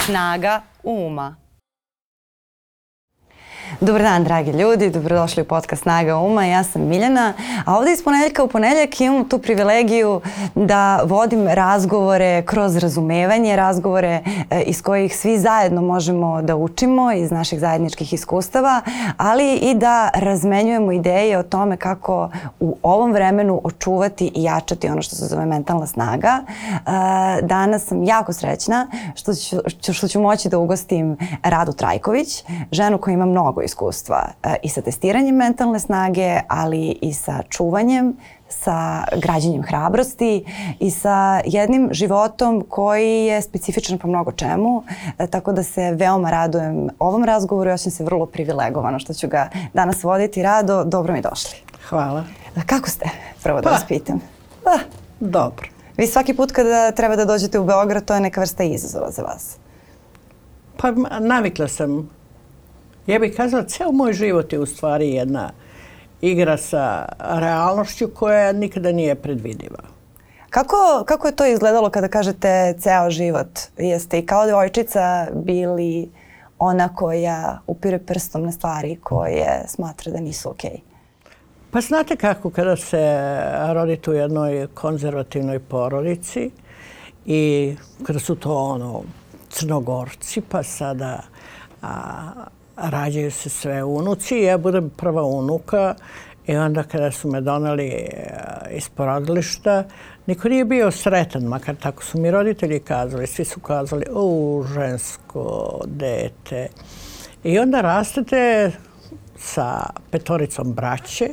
Snaga uma. Dobar dan dragi ljudi, dobrodošli u podcast Snaga Uma, ja sam Miljana, a ovdje iz ponedjeljka u ponedjeljak imam tu privilegiju da vodim razgovore kroz razumevanje, razgovore eh, iz kojih svi zajedno možemo da učimo iz naših zajedničkih iskustava, ali i da razmenjujemo ideje o tome kako u ovom vremenu očuvati i jačati ono što se zove mentalna snaga. Eh, danas sam jako srećna što ću, što ću moći da ugostim Radu Trajković, ženu koja ima mnogo iskustva e, i sa testiranjem mentalne snage, ali i sa čuvanjem, sa građenjem hrabrosti i sa jednim životom koji je specifičan po mnogo čemu, e, tako da se veoma radujem ovom razgovoru i osim se vrlo privilegovano što ću ga danas voditi rado. Dobro mi došli. Hvala. Kako ste? Prvo da vas pa, pitam. Pa, dobro. Vi svaki put kada treba da dođete u Beograd, to je neka vrsta izazova za vas. Pa navikla sam ja bih kazala, ceo moj život je u stvari jedna igra sa realnošću koja nikada nije predvidiva. Kako, kako je to izgledalo kada kažete ceo život? Jeste i kao dvojčica bili ona koja upire prstom na stvari koje smatra da nisu okej? Pa znate kako kada se rodite u jednoj konzervativnoj porodici i kada su to ono crnogorci pa sada a, rađaju se sve unuci i ja budem prva unuka i onda kada su me doneli e, iz porodilišta, niko nije bio sretan, makar tako su mi roditelji kazali. Svi su kazali, u, žensko dete. I onda rastete sa petoricom braće,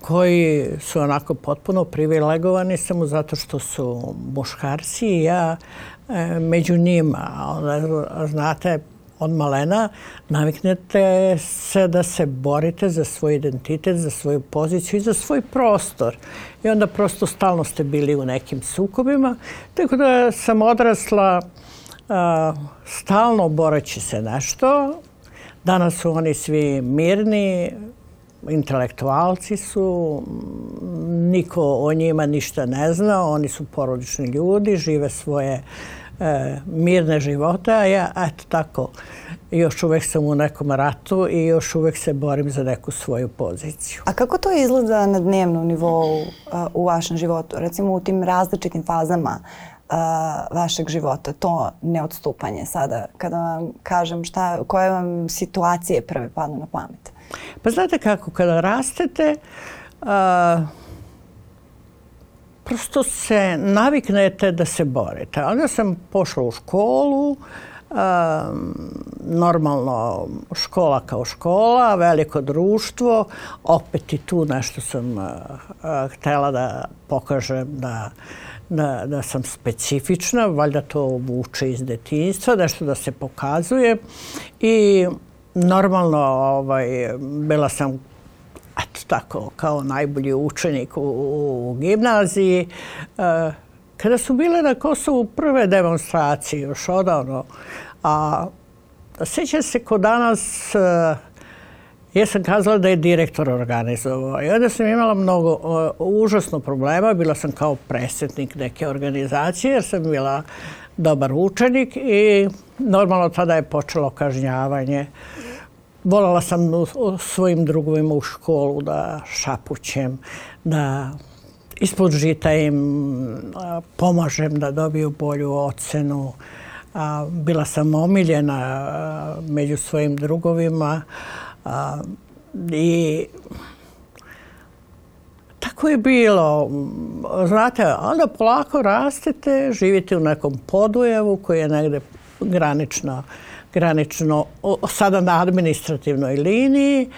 koji su onako potpuno privilegovani samo zato što su muškarci i ja e, među njima. znate, od malena naviknete se da se borite za svoj identitet, za svoju poziciju i za svoj prostor. I onda prosto stalno ste bili u nekim sukobima. Tako da sam odrasla stalno boreći se nešto. Danas su oni svi mirni, intelektualci su, niko o njima ništa ne zna, oni su porodični ljudi, žive svoje E, mirne života a ja, eto tako, još uvijek sam u nekom ratu i još uvijek se borim za neku svoju poziciju. A kako to izgleda na dnevnom nivou e, u vašem životu? Recimo u tim različitim fazama e, vašeg života, to neodstupanje sada, kada vam kažem šta, koje vam situacije prve padnu na pamet? Pa znate kako, kada rastete, prosto se naviknete da se borite. Onda sam pošla u školu, normalno škola kao škola, veliko društvo, opet i tu nešto sam eh, eh, htjela da pokažem da, da, sam specifična, valjda to vuče iz detinjstva, nešto da se pokazuje i normalno ovaj, bila sam tako, kao najbolji učenik u, gimnaziji. E, kada su bile na Kosovu prve demonstracije, još odavno, a sjećam se ko danas, e, ja sam kazala da je direktor organizovao i onda sam imala mnogo e, užasno problema, bila sam kao predsjednik neke organizacije jer sam bila dobar učenik i normalno tada je počelo kažnjavanje. Volala sam svojim drugovima u školu da šapućem, da ispod žita im pomažem da dobiju bolju ocenu. Bila sam omiljena među svojim drugovima i tako je bilo. Znate, onda polako rastete, živite u nekom podujevu koji je negdje granično granično, sada na administrativnoj liniji.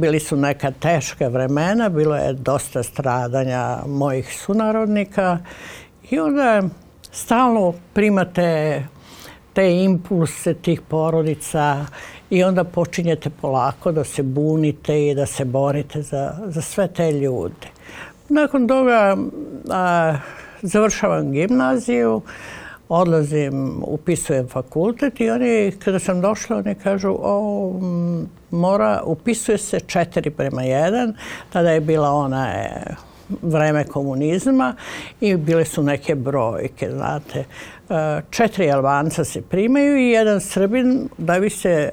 Bili su neka teška vremena, bilo je dosta stradanja mojih sunarodnika i onda stalno primate te impulse tih porodica i onda počinjete polako da se bunite i da se borite za, sve te ljude. Nakon toga završavam gimnaziju, odlazim, upisujem fakultet i oni, kada sam došla, oni kažu, o, mora, upisuje se četiri prema jedan, tada je bila ona e, vreme komunizma i bile su neke brojke, znate. E, četiri Albanca se primaju i jedan Srbin da bi se e,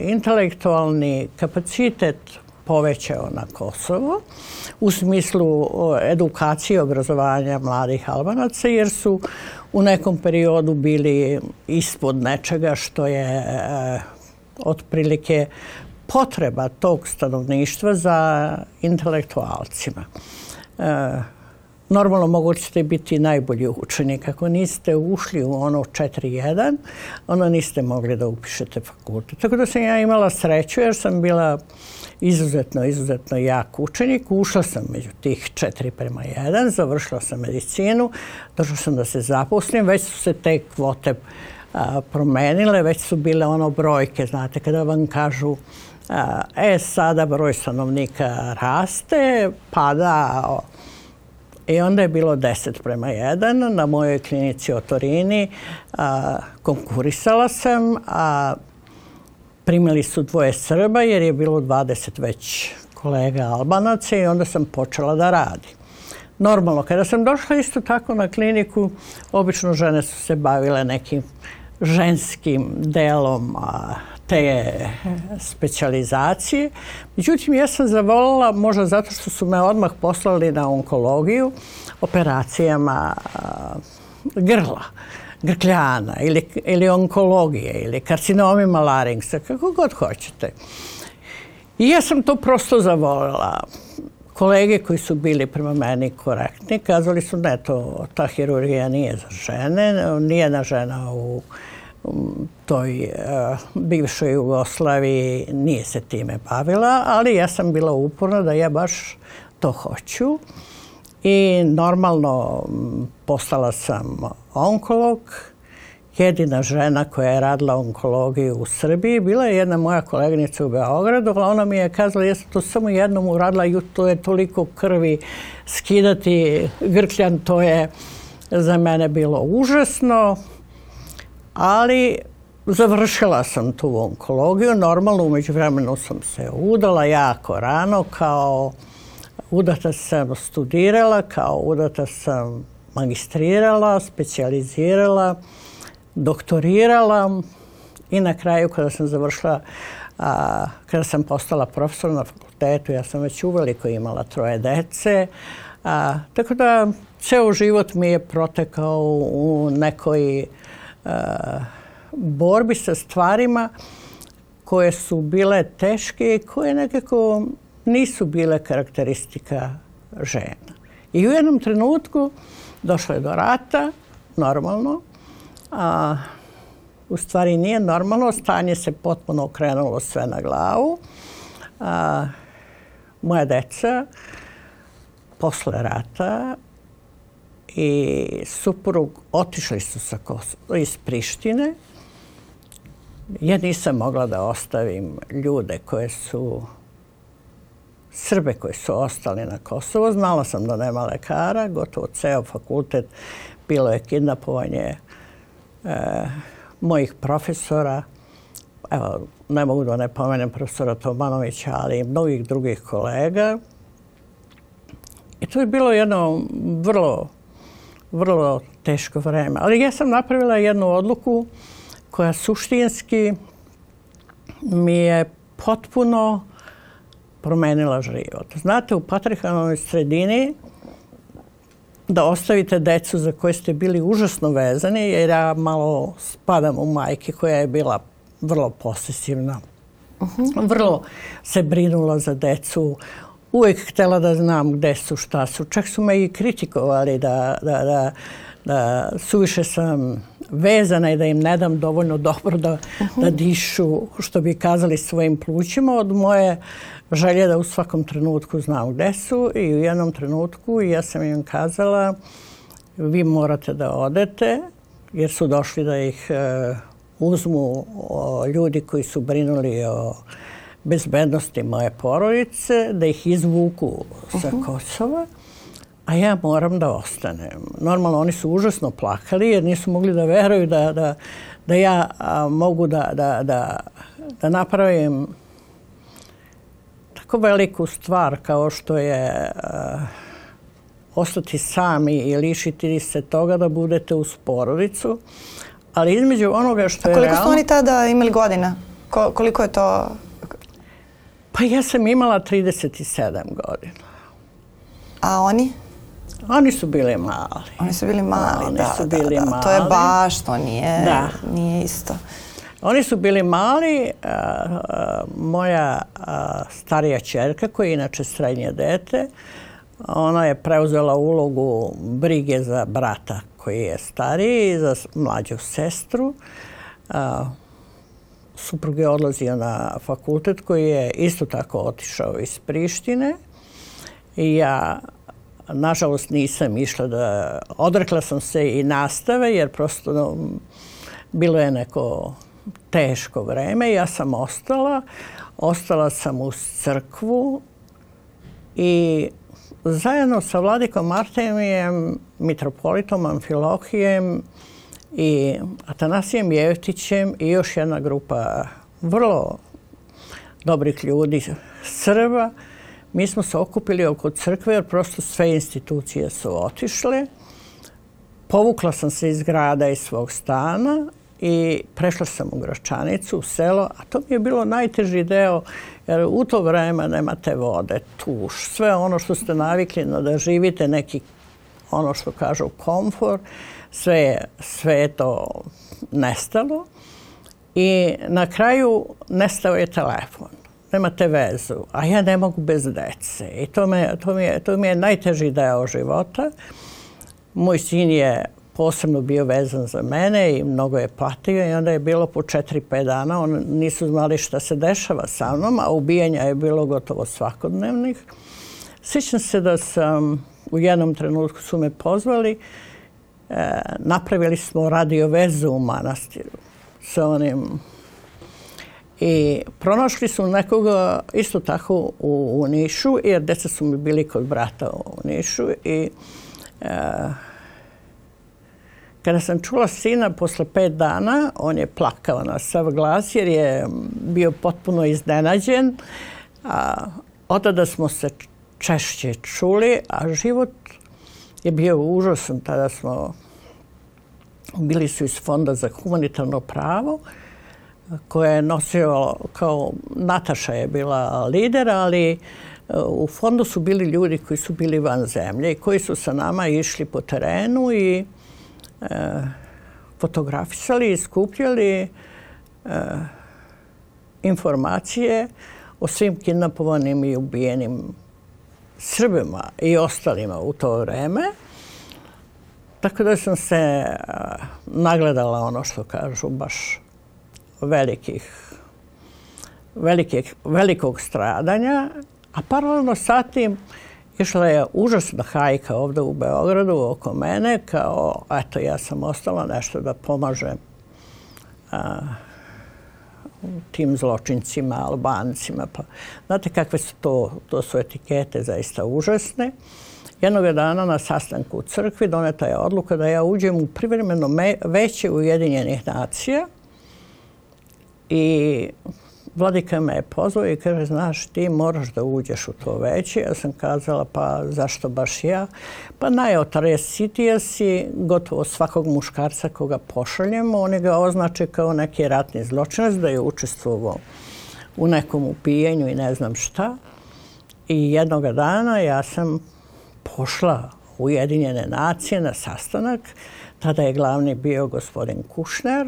intelektualni kapacitet povećao na Kosovo u smislu edukacije i obrazovanja mladih Albanaca jer su u nekom periodu bili ispod nečega što je e, otprilike potreba tog stanovništva za intelektualcima. E, Normalno mogućete biti najbolji učenik. Ako niste ušli u ono 4.1, onda niste mogli da upišete fakultet. Tako da sam ja imala sreću jer sam bila izuzetno, izuzetno jak učenik. Ušla sam među tih 4 prema 1, završila sam medicinu, došla sam da se zaposlim, već su se te kvote promenile, već su bile ono brojke, znate, kada vam kažu e, sada broj stanovnika raste, pada i onda je bilo 10 prema 1 na mojoj klinici o Torini. konkurisala sam, a primili su dvoje Srba jer je bilo dvadeset već kolega Albanaca i onda sam počela da radi. Normalno, kada sam došla isto tako na kliniku, obično žene su se bavile nekim ženskim delom, a te specijalizacije. Međutim, ja sam zavolila, možda zato što su me odmah poslali na onkologiju, operacijama grla grkljana ili, onkologije ili karcinomima laringsa, kako god hoćete. I ja sam to prosto zavolila. Kolege koji su bili prema meni korektni kazali su ne, to, ta hirurgija nije za žene, nije na žena u toj e, bivšoj Jugoslaviji nije se time bavila, ali ja sam bila uporna da ja baš to hoću. I normalno postala sam onkolog. Jedina žena koja je radila onkologiju u Srbiji bila je jedna moja koleginica u Beogradu, ona mi je kazala ja sam to samo jednom uradila i to je toliko krvi skidati grkljan, to je za mene bilo užasno ali završila sam tu onkologiju. Normalno, umeđu vremenu sam se udala jako rano, kao udata sam studirala, kao udata sam magistrirala, specijalizirala, doktorirala i na kraju kada sam završila, kada sam postala profesor na fakultetu, ja sam već uveliko imala troje dece, tako da ceo život mi je protekao u nekoj borbi sa stvarima koje su bile teške i koje nekako nisu bile karakteristika žena. I u jednom trenutku došlo je do rata, normalno, a u stvari nije normalno, stanje se potpuno okrenulo sve na glavu. moja deca posle rata i suprug otišli su iz Prištine. Ja nisam mogla da ostavim ljude koje su Srbe koji su ostali na Kosovo. Znala sam da nema lekara, gotovo ceo fakultet. Bilo je kidnapovanje e, mojih profesora. Evo, ne mogu da ne pomenem profesora Tomanovića, ali i mnogih drugih kolega. I to je bilo jedno vrlo vrlo teško vreme. Ali ja sam napravila jednu odluku koja suštinski mi je potpuno promenila život. Znate, u patrihalnoj sredini da ostavite decu za koje ste bili užasno vezani, jer ja malo spadam u majke koja je bila vrlo posesivna. Mhm. Vrlo se brinula za decu, uvijek htjela da znam gdje su, šta su. Čak su me i kritikovali da, da, da, da suviše sam vezana i da im ne dam dovoljno dobro da, uh da mhm. dišu, što bi kazali, svojim plućima od moje želje da u svakom trenutku znam gdje su i u jednom trenutku ja sam im kazala vi morate da odete jer su došli da ih e, uzmu o, ljudi koji su brinuli o bezbednosti moje porodice, da ih izvuku sa Kosova, a ja moram da ostanem. Normalno, oni su užasno plakali jer nisu mogli da veruju da, ja mogu da, napravim tako veliku stvar kao što je ostati sami i lišiti se toga da budete uz porodicu. Ali između onoga što je... A koliko su oni tada imali godina? koliko je to pa ja sam imala 37 godina. A oni? Oni su bili mali. Oni su bili mali, Oni su bili Mali. To je baš, to nije, nije isto. Oni su bili mali. E, moja e, starija čerka, koja je inače srednje dete, ona je preuzela ulogu brige za brata koji je stariji i za mlađu sestru suprug je odlazio na fakultet koji je isto tako otišao iz Prištine i ja nažalost nisam išla da odrekla sam se i nastave jer prosto bilo je neko teško vreme ja sam ostala ostala sam uz crkvu i zajedno sa vladikom Artemijem mitropolitom Amfilohijem i Atanasijem Jevtićem i još jedna grupa vrlo dobrih ljudi Srba. Mi smo se okupili oko crkve jer prosto sve institucije su otišle. Povukla sam se iz grada i svog stana i prešla sam u Gračanicu, u selo, a to mi je bilo najteži deo jer u to vreme nemate vode, tuš, sve ono što ste navikli na da živite neki ono što kažu komfor, sve je, to nestalo i na kraju nestao je telefon. Nemate vezu, a ja ne mogu bez dece. I to, to, mi je, to mi je najteži deo života. Moj sin je posebno bio vezan za mene i mnogo je patio i onda je bilo po 4-5 dana. Oni nisu znali šta se dešava sa mnom, a ubijanja je bilo gotovo svakodnevnih. Sjećam se da sam u jednom trenutku su me pozvali napravili smo vezu u manastiru sa onim i pronašli su nekoga isto tako u, Nišu, jer djeca su mi bili kod brata u Nišu i e, kada sam čula sina posle pet dana, on je plakao na sav glas jer je bio potpuno iznenađen. A, od tada smo se češće čuli, a život je bio užasan. Tada smo, bili su iz Fonda za humanitarno pravo, koje je nosio, kao Nataša je bila lider, ali e, u fondu su bili ljudi koji su bili van zemlje i koji su sa nama išli po terenu i e, fotografisali i skupljali e, informacije o svim kidnapovanim i ubijenim Srbima i ostalima u to vreme. Tako da sam se nagledala ono što kažu baš velikih, velikog stradanja, a paralelno sa tim išla je užasna hajka ovdje u Beogradu oko mene kao eto ja sam ostala nešto da pomažem tim zločincima, albancima. Pa, znate kakve su to, to su etikete zaista užasne. Jednog dana na sastanku u crkvi doneta je odluka da ja uđem u privremeno veće Ujedinjenih nacija i Vladika me je pozvao i kaže, znaš, ti moraš da uđeš u to veće. Ja sam kazala, pa zašto baš ja? Pa najotresitija si gotovo svakog muškarca koga pošaljemo. Oni ga označe kao neki ratni zločinac da je učestvovao u nekom upijenju i ne znam šta. I jednoga dana ja sam pošla u Ujedinjene nacije na sastanak. Tada je glavni bio gospodin Kušner,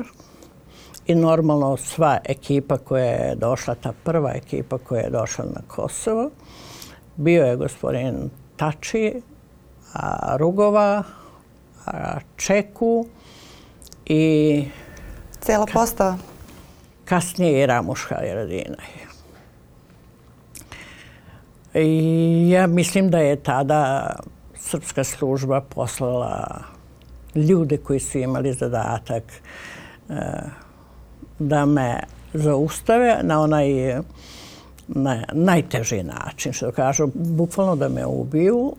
i normalno sva ekipa koja je došla, ta prva ekipa koja je došla na Kosovo, bio je gospodin Tači, Rugova, Čeku i... Cijela postava. Kasnije i Ramuška i Radina. I ja mislim da je tada srpska služba poslala ljude koji su imali zadatak e, da me zaustave na onaj najteži način, što kažu, bukvalno da me ubiju.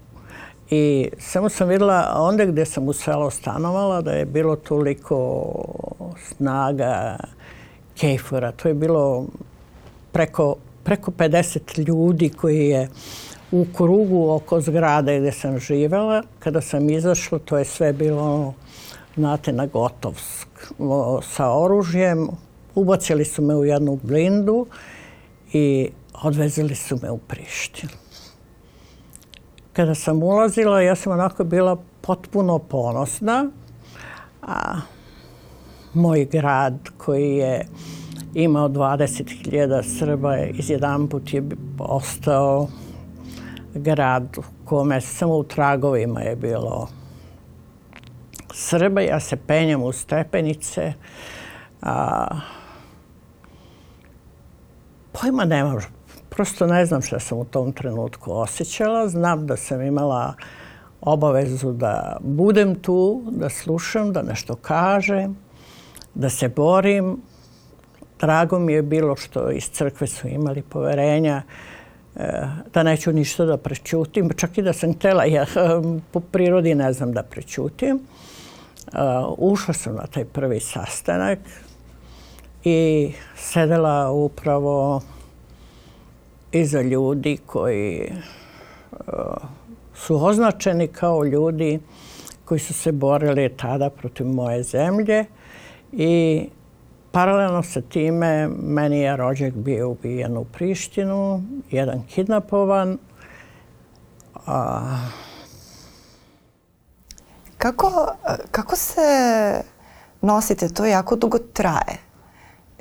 I samo sam vidjela onda gdje sam u selo stanovala da je bilo toliko snaga kejfora. To je bilo preko, preko 50 ljudi koji je u krugu oko zgrade gdje sam živjela. Kada sam izašla, to je sve bilo, znate, na Gotovsk sa oružjem, Ubacili su me u jednu blindu i odvezili su me u prišti. Kada sam ulazila, ja sam onako bila potpuno ponosna. A moj grad koji je imao 20.000 Srba iz jedan put je ostao grad u kome samo u tragovima je bilo Srba. Ja se penjem u stepenice. A, Pojma nemam, prosto ne znam što sam u tom trenutku osjećala. Znam da sam imala obavezu da budem tu, da slušam, da nešto kažem, da se borim. Drago mi je bilo što iz crkve su imali poverenja e, da neću ništa da prećutim. Čak i da sam htjela, ja po prirodi ne znam da prećutim. E, ušla sam na taj prvi sastanak, i sedela upravo iza ljudi koji e, su označeni kao ljudi koji su se borili tada protiv moje zemlje i paralelno sa time meni je rođak bio ubijen u Prištinu, jedan kidnapovan. Kako, kako se nosite? To jako dugo traje.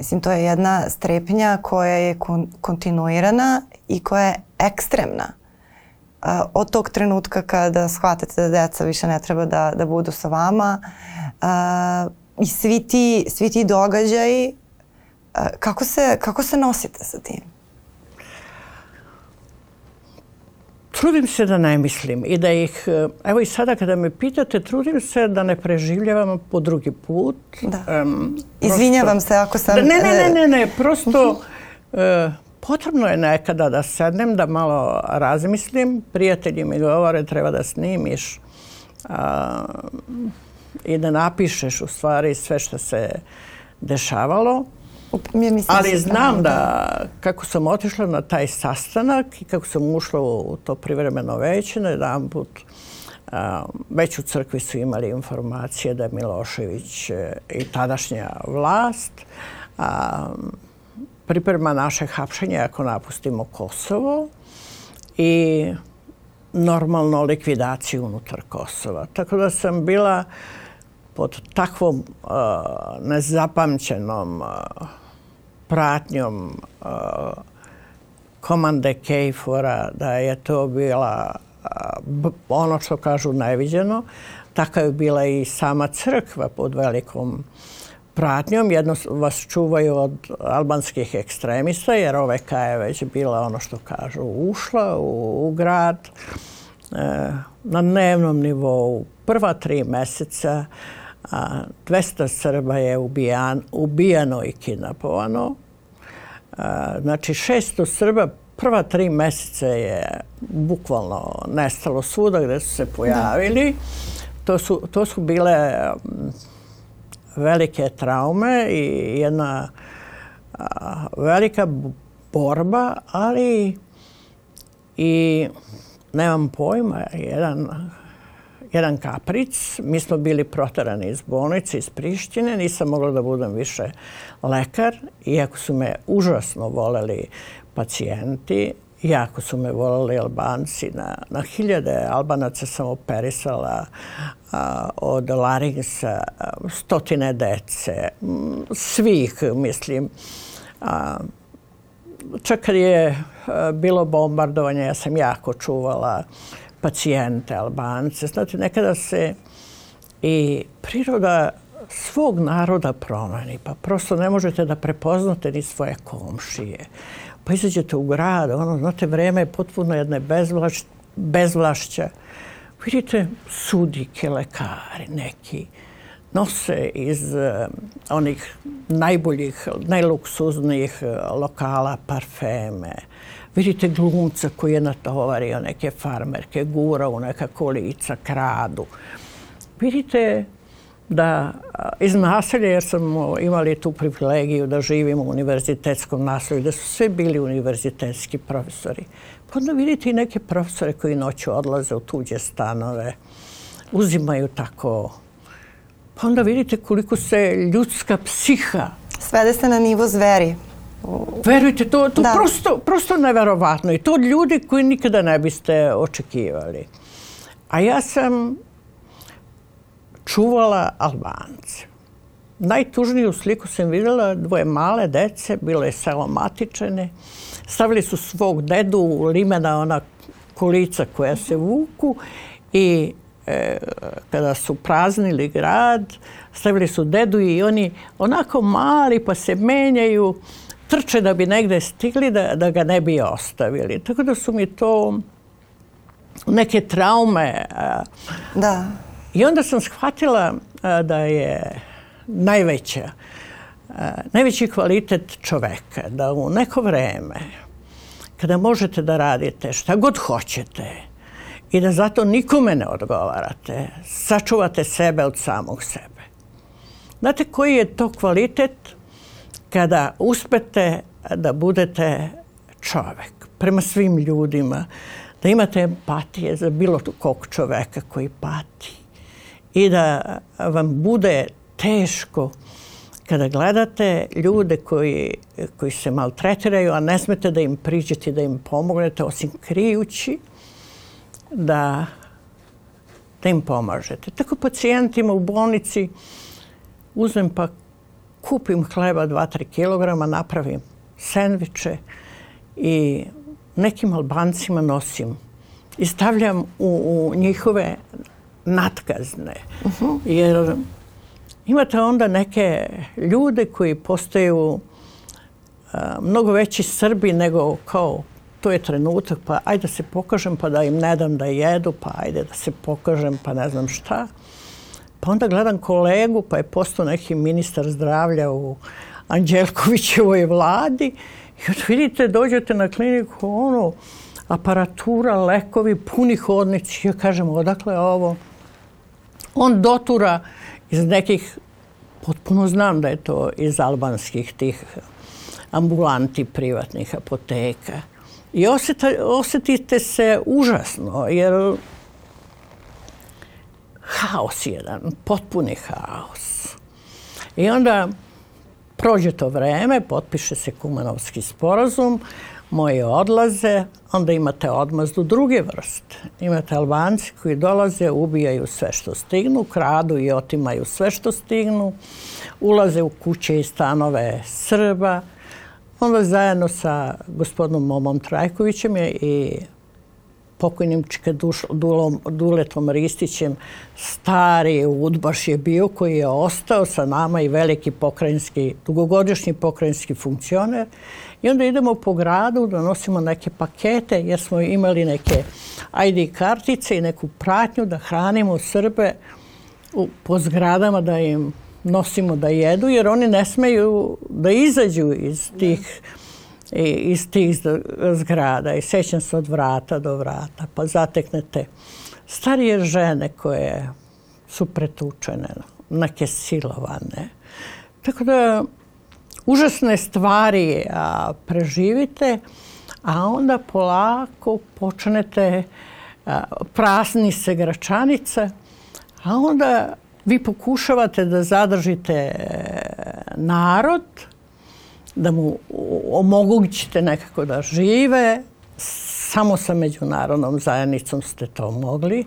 Mislim, to je jedna strepnja koja je kontinuirana i koja je ekstremna. E, od tog trenutka kada shvatate da deca više ne treba da, da budu sa vama e, i svi ti, svi ti događaji, e, kako se, kako se nosite sa tim? trudim se da ne mislim i da ih, e, evo i sada kada me pitate, trudim se da ne preživljavam po drugi put. Izvinjavam se ako sam... ne, ne, ne, e, ne, ne, prosto mhm. e, potrebno je nekada da sednem, da malo razmislim. Prijatelji mi govore treba da snimiš i da napišeš u stvari sve što se dešavalo. Ali znam da kako sam otišla na taj sastanak i kako sam ušla u to privremeno veće, na jedan put već u crkvi su imali informacije da je Milošević e, i tadašnja vlast priprema naše hapšenje ako napustimo Kosovo i normalno likvidaciju unutar Kosova. Tako da sam bila pod takvom nezapamćenom pratnjom komande uh, Kejfora da je to bila uh, ono što kažu neviđeno. Taka je bila i sama crkva pod velikom pratnjom. Jedno vas čuvaju od albanskih ekstremista jer ka je već bila ono što kažu ušla u, grad. Uh, na dnevnom nivou prva tri mjeseca a 200 Srba je ubijano i kinapovano. znači 600 Srba prva tri mjeseca je bukvalno nestalo svuda gdje su se pojavili. To su, bile mm, velike traume i jedna velika borba, ali i nemam pojma, jedan jedan kapric. Mi smo bili protarani iz bolnice, iz Prištine. Nisam mogla da budem više lekar. Iako su me užasno voleli pacijenti, jako su me voleli Albanci. Na, na hiljade Albanaca sam operisala od Laringsa, stotine dece, svih, mislim. čak kad je bilo bombardovanje, ja sam jako čuvala pacijente, albance. Znate, nekada se i priroda svog naroda promeni, pa prosto ne možete da prepoznate ni svoje komšije. Pa izađete u grad, ono, znate, vreme je potpuno jedne bezvlašća. Vidite sudike, lekari neki, nose iz eh, onih najboljih, najluksuznijih eh, lokala parfeme, Vidite glumca koji je natovario neke farmerke, gura u neka kolica, kradu. Vidite da iz naselja, jer smo imali tu privilegiju da živim u univerzitetskom naselju, da su sve bili univerzitetski profesori. Pa onda vidite i neke profesore koji noću odlaze u tuđe stanove, uzimaju tako. Pa onda vidite koliko se ljudska psiha... Svede se na nivo zveri. Verujte, to, to prosto, prosto I to od ljudi koji nikada ne biste očekivali. A ja sam čuvala Albance. Najtužniju sliku sam vidjela dvoje male dece, bile je Stavili su svog dedu u limena ona kolica koja se vuku i e, kada su praznili grad, stavili su dedu i oni onako mali pa se menjaju trče da bi negdje stigli da, da ga ne bi ostavili. Tako da su mi to neke traume. Da. I onda sam shvatila da je najveća, najveći kvalitet čoveka da u neko vrijeme kada možete da radite šta god hoćete i da zato nikome ne odgovarate, sačuvate sebe od samog sebe. Znate koji je to kvalitet kada uspete da budete čovek prema svim ljudima, da imate empatije za bilo kog čoveka koji pati i da vam bude teško kada gledate ljude koji, se maltretiraju, a ne smete da im priđete da im pomognete, osim krijući, da, im pomažete. Tako pacijentima u bolnici uzmem pak kupim hleba 2-3 kilograma, napravim sendviče i nekim Albancima nosim i stavljam u, njihove natkazne. Mhm. Jer imate onda neke ljude koji postaju e, mnogo veći Srbi nego kao to je trenutak, pa ajde da se pokažem, pa da im ne dam da jedu, pa ajde da se pokažem, pa ne znam šta. Pa onda gledam kolegu, pa je postao neki ministar zdravlja u Anđelkovićevoj vladi. I vidite, dođete na kliniku, ono, aparatura, lekovi, puni hodnici. Ja kažem, odakle ovo? On dotura iz nekih, potpuno znam da je to iz albanskih tih ambulanti privatnih apoteka. I osjetite se užasno, jer haos jedan, potpuni haos. I onda prođe to vreme, potpiše se Kumanovski sporazum, moji odlaze, onda imate odmazdu druge vrste. Imate Albanci koji dolaze, ubijaju sve što stignu, kradu i otimaju sve što stignu, ulaze u kuće i stanove Srba. Onda zajedno sa gospodinom Momom Trajkovićem je i pokojnim Čike Duletom Ristićem, stari udbaš je bio koji je ostao sa nama i veliki pokrajinski, dugogodišnji pokrajinski funkcioner. I onda idemo po gradu, donosimo neke pakete jer smo imali neke ID kartice i neku pratnju da hranimo Srbe po zgradama da im nosimo da jedu jer oni ne smeju da izađu iz tih i iz tih zgrada i sjećam se od vrata do vrata, pa zateknete starije žene koje su pretučene, neke silovane. Tako da, užasne stvari preživite, a onda polako počnete, prasni se gračanice, a onda vi pokušavate da zadržite e, narod, da mu omogućite nekako da žive, samo sa međunarodnom zajednicom ste to mogli.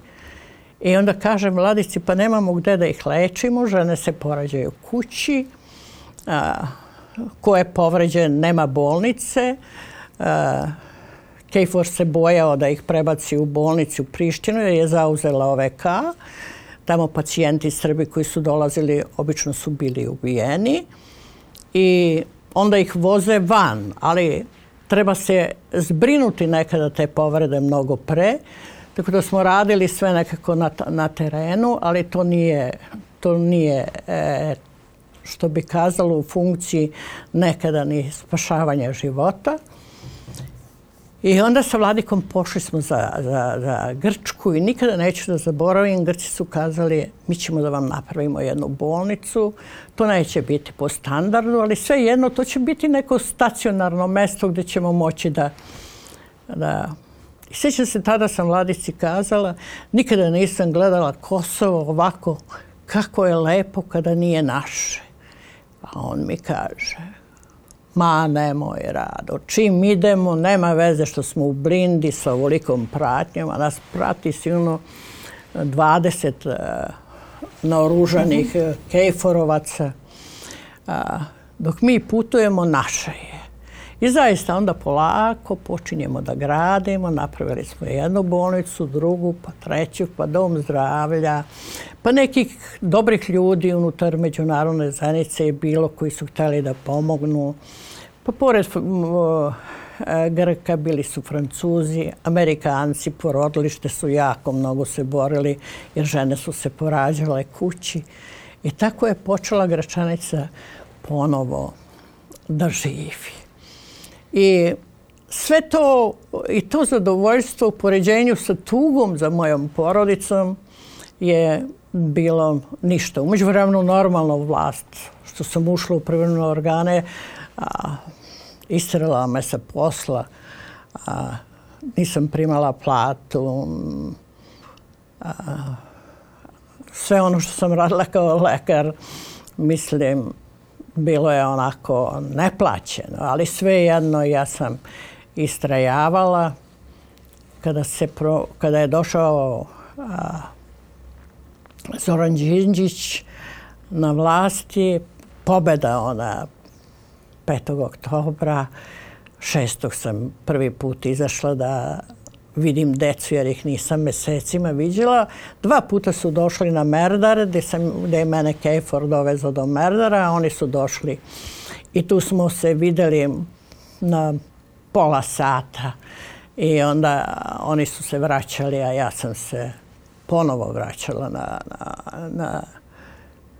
I onda kaže mladici, pa nemamo gde da ih lečimo, žene se porađaju kući, ko je povređen nema bolnice, Kejfor se bojao da ih prebaci u bolnicu u Prištinu jer je zauzela OVK. Tamo pacijenti Srbi koji su dolazili obično su bili ubijeni. I onda ih voze van, ali treba se zbrinuti nekada te povrede mnogo pre. Tako da smo radili sve nekako na, na terenu, ali to nije, to nije e, što bi kazalo u funkciji nekada ni spašavanja života. I onda sa Vladikom pošli smo za, Grčku i nikada neću da zaboravim, Grci su kazali mi ćemo da vam napravimo jednu bolnicu, to neće biti po standardu, ali sve jedno to će biti neko stacionarno mesto gdje ćemo moći da... da... I sjećam se, tada sam Vladici kazala, nikada nisam gledala Kosovo ovako kako je lepo kada nije naše. A on mi kaže, ma nemoj rado, čim idemo, nema veze što smo u blindi sa ovolikom pratnjom, a nas prati silno 20 e, naoružanih mhm. e, kejforovaca. Dok mi putujemo, naše je. I zaista onda polako počinjemo da gradimo, napravili smo jednu bolnicu, drugu, pa treću, pa dom zdravlja, pa nekih dobrih ljudi unutar međunarodne zajednice je bilo koji su htjeli da pomognu. Pa pored e, Grka bili su Francuzi, Amerikanci, porodilište su jako mnogo se borili jer žene su se porađale kući. I tako je počela Gračanica ponovo da živi. I sve to i to zadovoljstvo u poređenju sa tugom za mojom porodicom je bilo ništa. Umeđu vremenu normalno vlast, što sam ušla u prvenu organe, a, istrela me sa posla, nisam primala platu, sve ono što sam radila kao lekar, mislim, bilo je onako neplaćeno, ali svejedno ja sam istrajavala. Kada, je došao Zoran Đinđić na vlasti, pobeda ona 5. oktobra, 6. sam prvi put izašla da vidim decu jer ih nisam mesecima vidjela, Dva puta su došli na Merdar gdje, je mene Kejfor dovezao do Merdara, oni su došli. I tu smo se vidjeli na pola sata i onda oni su se vraćali, a ja sam se ponovo vraćala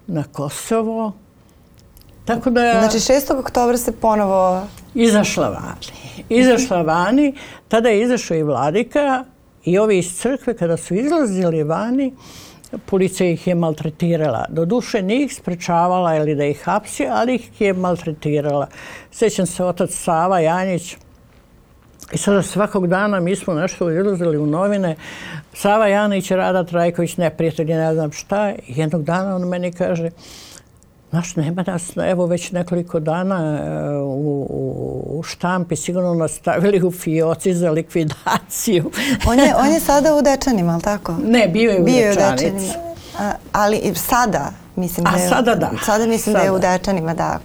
na Kosovo tako da... Znači 6. oktobra se ponovo... Izašla vani. Izašla vani, tada je izašao i vladika i ovi iz crkve kada su izlazili vani, policija ih je maltretirala. Doduše nije ih sprečavala ili da ih hapsi, ali ih je maltretirala. Sjećam se otac Sava Janić, i sada svakog dana mi smo nešto izlazili u novine. Sava Janić, Rada Trajković, neprijatelji, ne znam šta. Jednog dana on meni kaže, naš nema nas, evo već nekoliko dana e, u, štampi sigurno nas stavili u fioci za likvidaciju. on, je, sada u Dečanima, ali tako? Ne, bio je u bio Dečanici. ali sada, mislim da je... sada da. Sada mislim da je u Dečanima, da,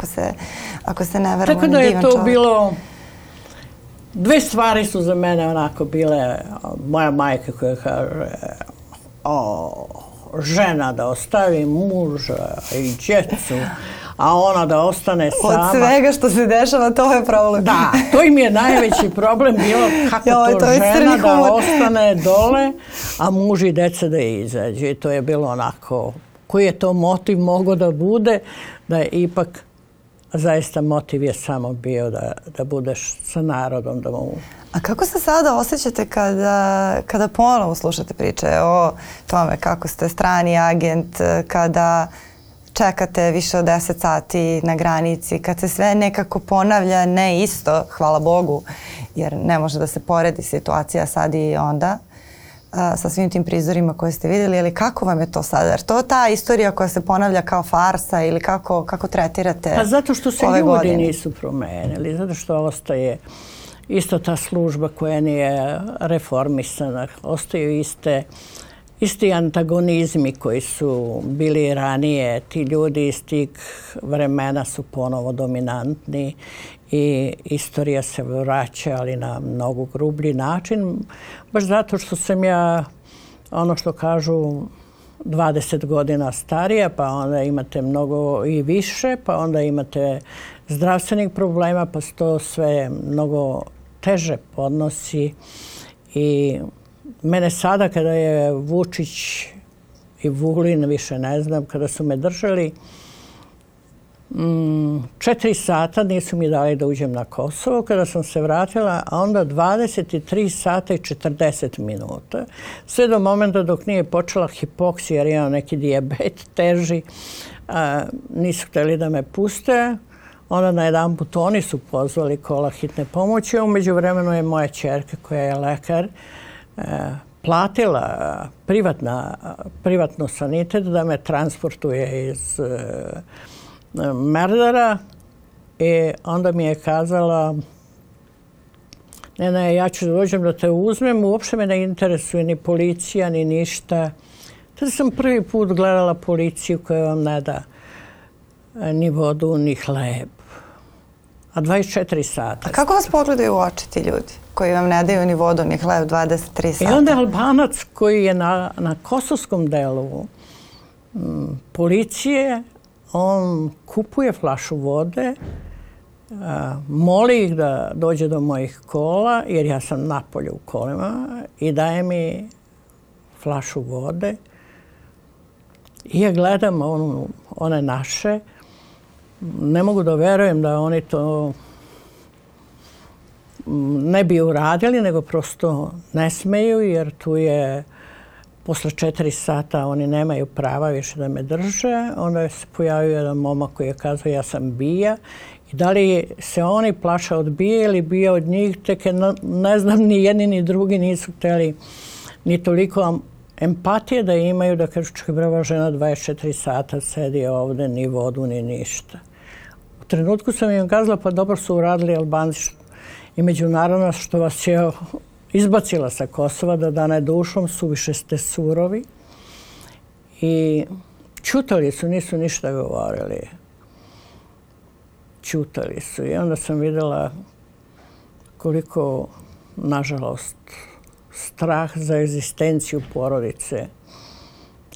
ako se, ne vrlo Tako da je to bilo... Dve stvari su za mene onako bile, moja majka koja kaže, žena da ostavi muža i djecu, a ona da ostane sama. Od svega što se dešava, to je problem. Da, to im je najveći problem bilo kako to, žena da ostane dole, a muž i djece da izađe. I to je bilo onako, koji je to motiv mogao da bude, da je ipak zaista motiv je samo bio da, budeš sa narodom. Da A kako se sada osjećate kada, kada ponovo slušate priče o tome kako ste strani agent, kada čekate više od 10 sati na granici, kad se sve nekako ponavlja ne isto, hvala Bogu, jer ne može da se poredi situacija sad i onda, sa svim tim prizorima koje ste vidjeli ali kako vam je to sada? Jer to je ta istorija koja se ponavlja kao farsa ili kako, kako tretirate Pa zato što se ljudi godine. nisu promijenili zato što ostaje isto ta služba koja nije reformisana, ostaju iste isti antagonizmi koji su bili ranije. Ti ljudi iz tih vremena su ponovo dominantni i istorija se vraća, ali na mnogo grublji način. Baš zato što sam ja, ono što kažu, 20 godina starija, pa onda imate mnogo i više, pa onda imate zdravstvenih problema, pa to sve mnogo teže podnosi i mene sada kada je Vučić i Vulin, više ne znam, kada su me držali, mm, četiri sata nisu mi dali da uđem na Kosovo kada sam se vratila, a onda 23 sata i 40 minuta. Sve do momenta dok nije počela hipoksija jer imam neki dijabet teži, nisu htjeli da me puste. Onda na jedan put oni su pozvali kola hitne pomoći, a umeđu vremenu je moja čerka koja je lekar, platila privatna, privatno sanitet da me transportuje iz e, Merdara i onda mi je kazala ne, ne, ja ću dođem da te uzmem, uopšte me ne interesuje ni policija, ni ništa. Tada sam prvi put gledala policiju koja vam ne da e, ni vodu, ni hleb. A 24 sata. A kako vas pogledaju u oči ljudi? koji vam ne daju ni vodu ni hleb 23 sata. I onda Albanac koji je na, na kosovskom delu mm, policije, on kupuje flašu vode, e, moli ih da dođe do mojih kola, jer ja sam napolje u kolima, i daje mi flašu vode. I ja gledam on, one naše, ne mogu da verujem da oni to ne bi uradili, nego prosto ne smeju jer tu je posle četiri sata oni nemaju prava više da me drže. Onda se pojavio jedan momak koji je kazao ja sam bija. I da li se oni plaša od bije ili bija od njih, tek je, ne znam, ni jedni ni drugi nisu htjeli ni toliko empatije da imaju da kažu i brava žena 24 sata sedi ovdje, ni vodu, ni ništa. U trenutku sam im kazala pa dobro su uradili Albanci i međunarodna što vas je izbacila sa Kosova da dana dušom, više ste surovi i čutali su, nisu ništa govorili. Čutali su i onda sam vidjela koliko, nažalost, strah za egzistenciju porodice,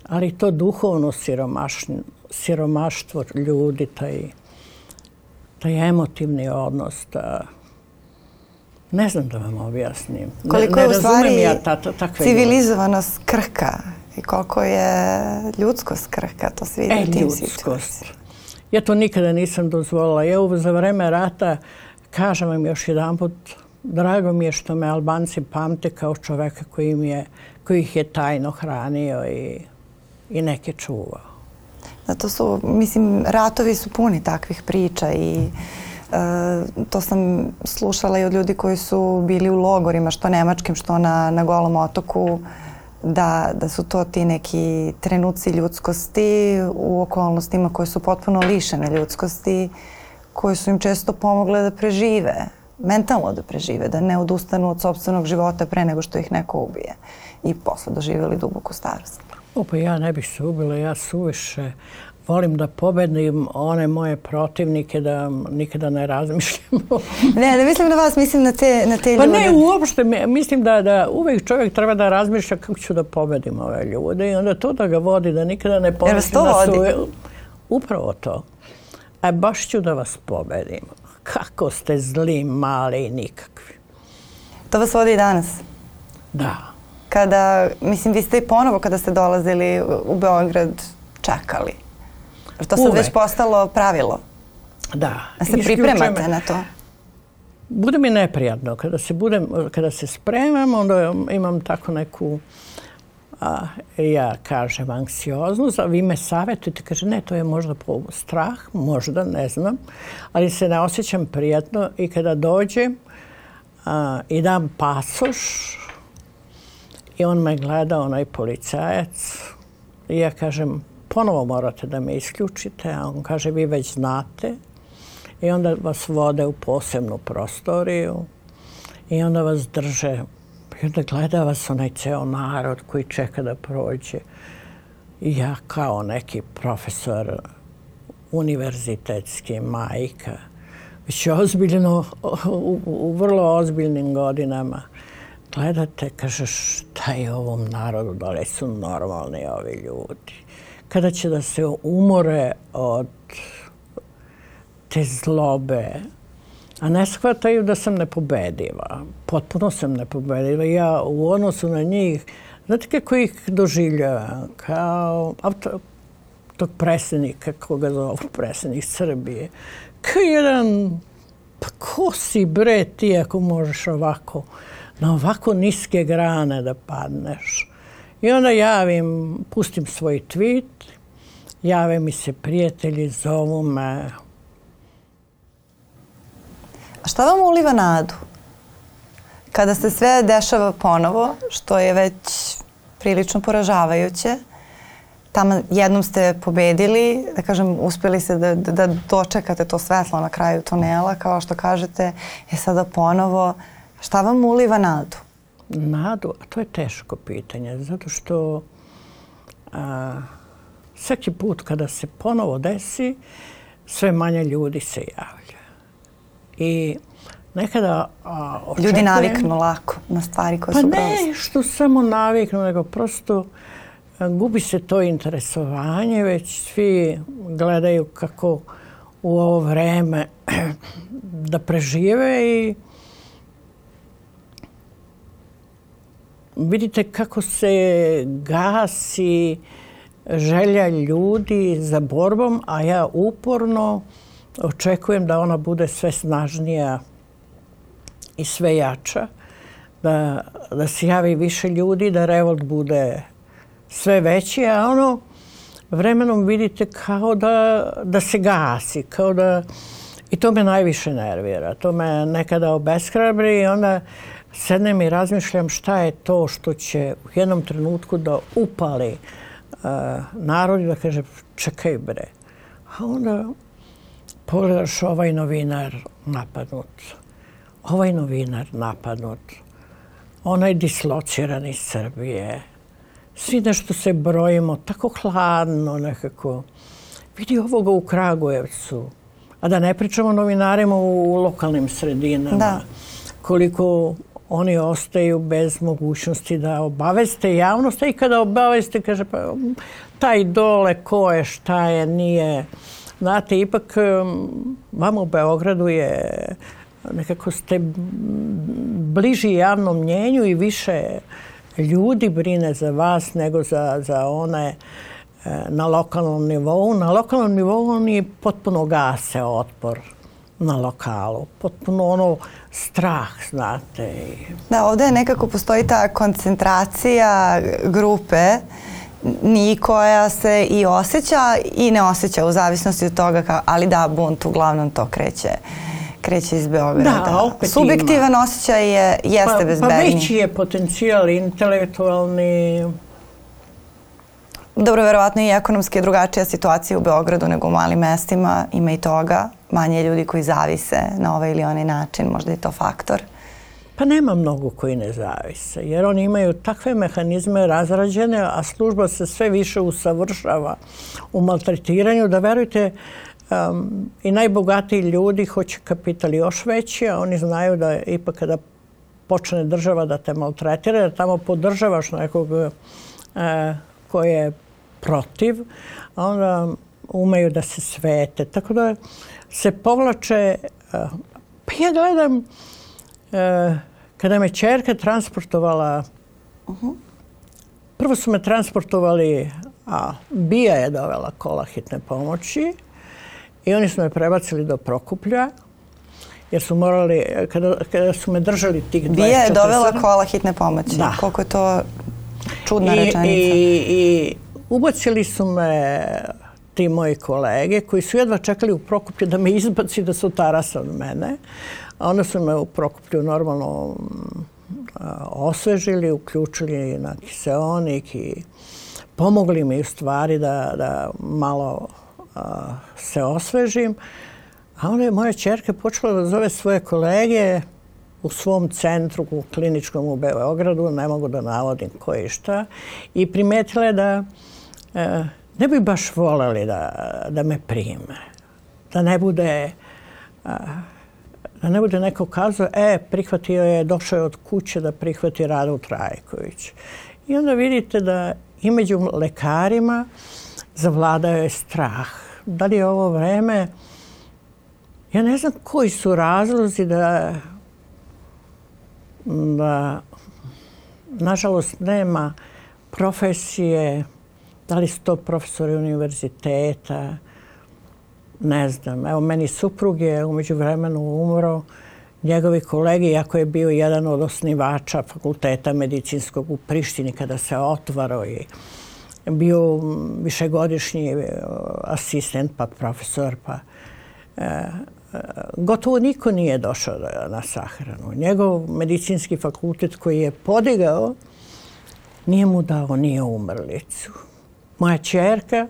ali to duhovno siromaštvo ljudi, taj, taj emotivni odnos, ta ne znam da vam objasnim. Koliko ne, je u stvari ja ta, civilizovanost krhka i koliko je ljudskost krhka, to svi e, tim ljudskost. Ja to nikada nisam dozvolila. Ja za vreme rata, kažem vam još jedan put, drago mi je što me Albanci pamte kao čoveka koji, ih je tajno hranio i, neke čuvao. Zato su, mislim, ratovi su puni takvih priča i E, to sam slušala i od ljudi koji su bili u logorima, što nemačkim, što na, na Golom otoku, da, da su to ti neki trenuci ljudskosti u okolnostima koje su potpuno lišene ljudskosti, koje su im često pomogle da prežive, mentalno da prežive, da ne odustanu od sobstvenog života pre nego što ih neko ubije i posle doživjeli duboku starost. Opa, ja ne bih se ubila, ja suviše volim da pobedim one moje protivnike da nikada ne razmišljam. ne, da mislim na vas, mislim na te, na ljude. Pa ne, uopšte, mislim da, da uvijek čovjek treba da razmišlja kako ću da pobedim ove ljude i onda to da ga vodi, da nikada ne pomislim na Upravo to. A e, baš ću da vas pobedim. Kako ste zli, mali i nikakvi. To vas vodi i danas? Da kada, mislim, vi ste i ponovo kada ste dolazili u Beograd čekali. Jer to sad već postalo pravilo. Da. Da se pripremate na to. Bude mi neprijatno. Kada se, kada se spremam, onda imam tako neku ja kažem anksioznost, a vi me savjetujete, kaže ne, to je možda strah, možda, ne znam, ali se ne osjećam prijatno i kada dođem i dam pasoš, i on me gleda, onaj policajac. I ja kažem, ponovo morate da me isključite. A on kaže, vi već znate. I onda vas vode u posebnu prostoriju. I onda vas drže. I onda gleda vas onaj ceo narod koji čeka da prođe. I ja kao neki profesor univerzitetski, majka, već ozbiljno, u vrlo ozbiljnim godinama gledate, kažeš šta je ovom narodu, da li su normalni ovi ljudi. Kada će da se umore od te zlobe, a ne shvataju da sam nepobediva. Potpuno sam nepobediva. Ja u odnosu na njih, znate kako ih doživljavam? Kao tog tog predsjednika, koga zovu predsjednik Srbije. Kao jedan, pa ko si bre ti ako možeš ovako? na ovako niske grane da padneš. I onda javim, pustim svoj tweet, jave mi se prijatelji, zovu me. A šta vam uliva nadu? Kada se sve dešava ponovo, što je već prilično poražavajuće, tamo jednom ste pobedili, da kažem, uspjeli ste da, da dočekate to svetlo na kraju tunela, kao što kažete, je sada ponovo Šta vam uliva nadu? Nadu? A to je teško pitanje, zato što svaki put kada se ponovo desi, sve manje ljudi se javlja. I nekada... očekujem, ljudi naviknu lako na stvari koje pa su Pa ne što samo naviknu, nego prosto gubi se to interesovanje, već svi gledaju kako u ovo vreme da prežive i vidite kako se gasi želja ljudi za borbom, a ja uporno očekujem da ona bude sve snažnija i sve jača, da, se javi više ljudi, da revolt bude sve veći, a ono vremenom vidite kao da, se gasi, kao da... I to me najviše nervira, to me nekada obeshrabri i onda Sednem i razmišljam šta je to što će u jednom trenutku da upali e, narod i da kaže čekaj bre. A onda pogledaš ovaj novinar napadnut, ovaj novinar napadnut, onaj dislociran iz Srbije. Svi nešto se brojimo, tako hladno nekako. Vidi ovoga u Kragujevcu. A da ne pričamo novinarima u, lokalnim sredinama. Koliko oni ostaju bez mogućnosti da obaveste javnost, i kada obaveste, kaže, pa taj dole ko je, šta je, nije. Znate, ipak um, vam u Beogradu je nekako ste bliži javnom mnjenju i više ljudi brine za vas nego za, za one e, na lokalnom nivou. Na lokalnom nivou oni potpuno gase otpor na lokalu. Potpuno ono strah, znate. Da, ovdje nekako postoji ta koncentracija grupe ni koja se i osjeća i ne osjeća u zavisnosti od toga, kao, ali da, bunt uglavnom to kreće kreće iz Beograda. Da, opet Subjektivan osjećaj je, jeste pa, bezbedni. Pa veći je potencijal intelektualni. Dobro, verovatno i ekonomski je drugačija situacija u Beogradu nego u malim mestima, ima i toga manje ljudi koji zavise na ovaj ili onaj način, možda je to faktor? Pa nema mnogo koji ne zavise, jer oni imaju takve mehanizme razrađene, a služba se sve više usavršava u maltretiranju, da verujte, i najbogatiji ljudi hoće kapital još veći, a oni znaju da ipak kada počne država da te maltretira, da tamo podržavaš nekog e, koji je protiv, a onda umeju da se svete. Tako da se povlače, e, pa ja gledam, e, kada me čerka transportovala, mhm. prvo su me transportovali, a Bija je dovela kola hitne pomoći i oni su me prebacili do Prokuplja jer su morali, kada, su me držali tih 24 Bija je dovela kola hitne pomoći. Da. Koliko je to čudna rečenica. I, i ubacili su me ti moji kolege koji su jedva čekali u Prokuplju da me izbaci da su Tarasa od mene. A onda su me u Prokuplju normalno mm, osvežili, uključili na kiseonik i pomogli mi u stvari da, da malo se osvežim. A onda je moja čerka počela da zove svoje kolege u svom centru, u kliničkom u Beogradu, ne mogu da navodim koji šta, i primetila je da e, ne bi baš voljeli da, me prime. Da ne bude da ne bude neko kazao, e, prihvatio je, došao je od kuće da prihvati Radu Trajković. I onda vidite da i među lekarima zavladao je strah. Da li je ovo vreme? Ja ne znam koji su razlozi da, da nažalost nema profesije da li su to profesori univerziteta? Ne znam. Evo, meni suprug je umeđu vremenu umro. Njegovi kolegi, iako je bio jedan od osnivača fakulteta medicinskog u Prištini kada se otvaro i bio višegodišnji e, asistent pa profesor pa e, e, gotovo niko nije došao na sahranu. Njegov medicinski fakultet koji je podigao nije mu dao nije umrlicu moja čerka.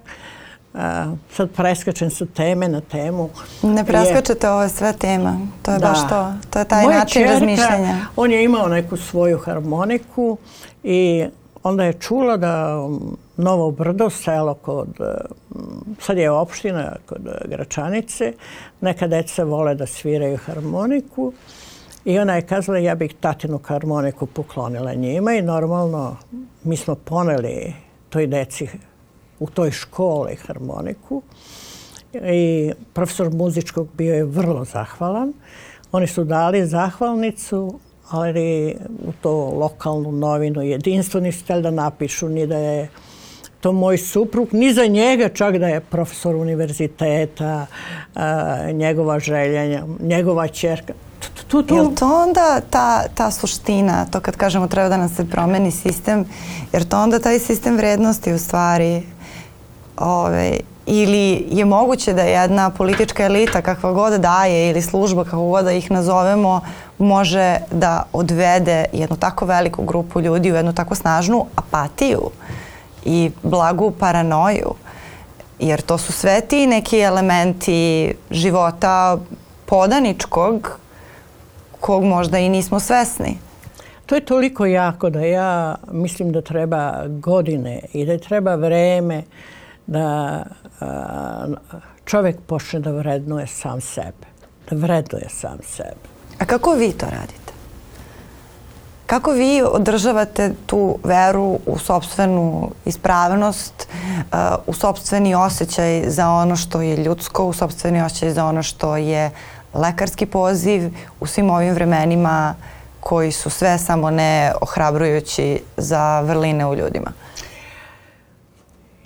sad preskačem su teme na temu. Ne preskačete, ovo je sve tema. To je baš to. To je taj način razmišljanja. On je imao neku svoju harmoniku i onda je čula da um, Novo Brdo, selo kod, um, sad je opština kod uh, Gračanice, neka deca vole da sviraju harmoniku i ona je kazala ja bih tatinu harmoniku poklonila njima i normalno mi smo poneli toj deci u toj školi harmoniku i profesor muzičkog bio je vrlo zahvalan. Oni su dali zahvalnicu, ali u to lokalnu novinu jedinstveni stel da napišu ni da je to moj suprug, ni za njega čak da je profesor univerziteta, njegova željenja njegova čerka. Tu, to onda ta, ta suština, to kad kažemo treba da nam se promeni sistem, jer to onda taj sistem vrednosti u stvari ili je moguće da jedna politička elita kakva god daje ili služba kako god da ih nazovemo može da odvede jednu tako veliku grupu ljudi u jednu tako snažnu apatiju i blagu paranoju jer to su sve ti neki elementi života podaničkog kog možda i nismo svesni. To je toliko jako da ja mislim da treba godine i da treba vreme da čovjek počne da vrednuje sam sebe. Da vrednuje sam sebe. A kako vi to radite? Kako vi održavate tu veru u sobstvenu ispravnost, u sobstveni osjećaj za ono što je ljudsko, u sobstveni osjećaj za ono što je lekarski poziv u svim ovim vremenima koji su sve samo ne ohrabrujući za vrline u ljudima?